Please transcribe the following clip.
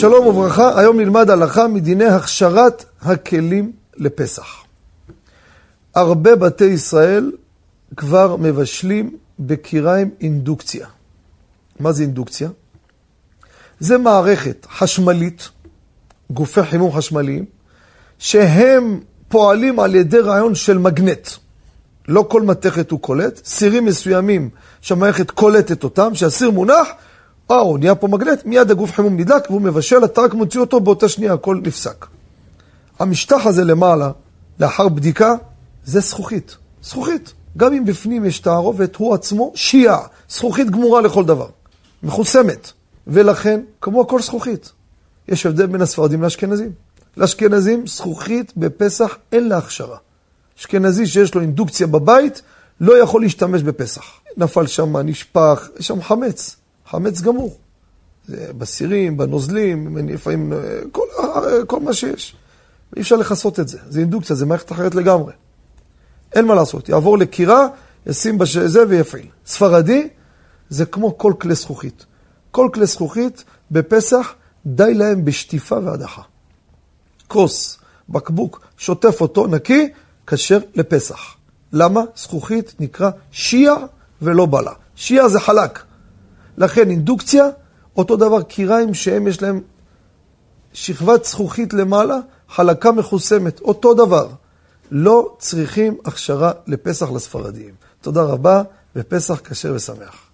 שלום וברכה, היום נלמד הלכה מדיני הכשרת הכלים לפסח. הרבה בתי ישראל כבר מבשלים בקיריים אינדוקציה. מה זה אינדוקציה? זה מערכת חשמלית, גופי חימום חשמליים, שהם פועלים על ידי רעיון של מגנט. לא כל מתכת הוא קולט, סירים מסוימים שהמערכת קולטת אותם, שהסיר מונח, או, הוא נהיה פה מגנט, מיד הגוף חימום נדלק והוא מבשל, אתה רק מוציא אותו, באותה שנייה הכל נפסק. המשטח הזה למעלה, לאחר בדיקה, זה זכוכית. זכוכית. גם אם בפנים יש תערובת, הוא עצמו שיעה, זכוכית גמורה לכל דבר. מחוסמת. ולכן, כמו הכל זכוכית. יש הבדל בין הספרדים לאשכנזים. לאשכנזים, זכוכית בפסח אין לה הכשרה. אשכנזי שיש לו אינדוקציה בבית, לא יכול להשתמש בפסח. נפל שם, נשפך, יש שם חמץ. חמץ גמור. זה בסירים, בנוזלים, לפעמים, כל, כל מה שיש. אי אפשר לכסות את זה. זה אינדוקציה, זה מערכת אחרת לגמרי. אין מה לעשות. יעבור לקירה, ישים בזה ויפעיל. ספרדי, זה כמו כל כלי זכוכית. כל כלי זכוכית בפסח, די להם בשטיפה והדחה. כוס, בקבוק, שוטף אותו, נקי, כשר לפסח. למה? זכוכית נקרא שיע ולא בלה. שיע זה חלק. לכן אינדוקציה, אותו דבר קיריים שהם יש להם שכבת זכוכית למעלה, חלקה מחוסמת, אותו דבר. לא צריכים הכשרה לפסח לספרדיים. תודה רבה, ופסח כשר ושמח.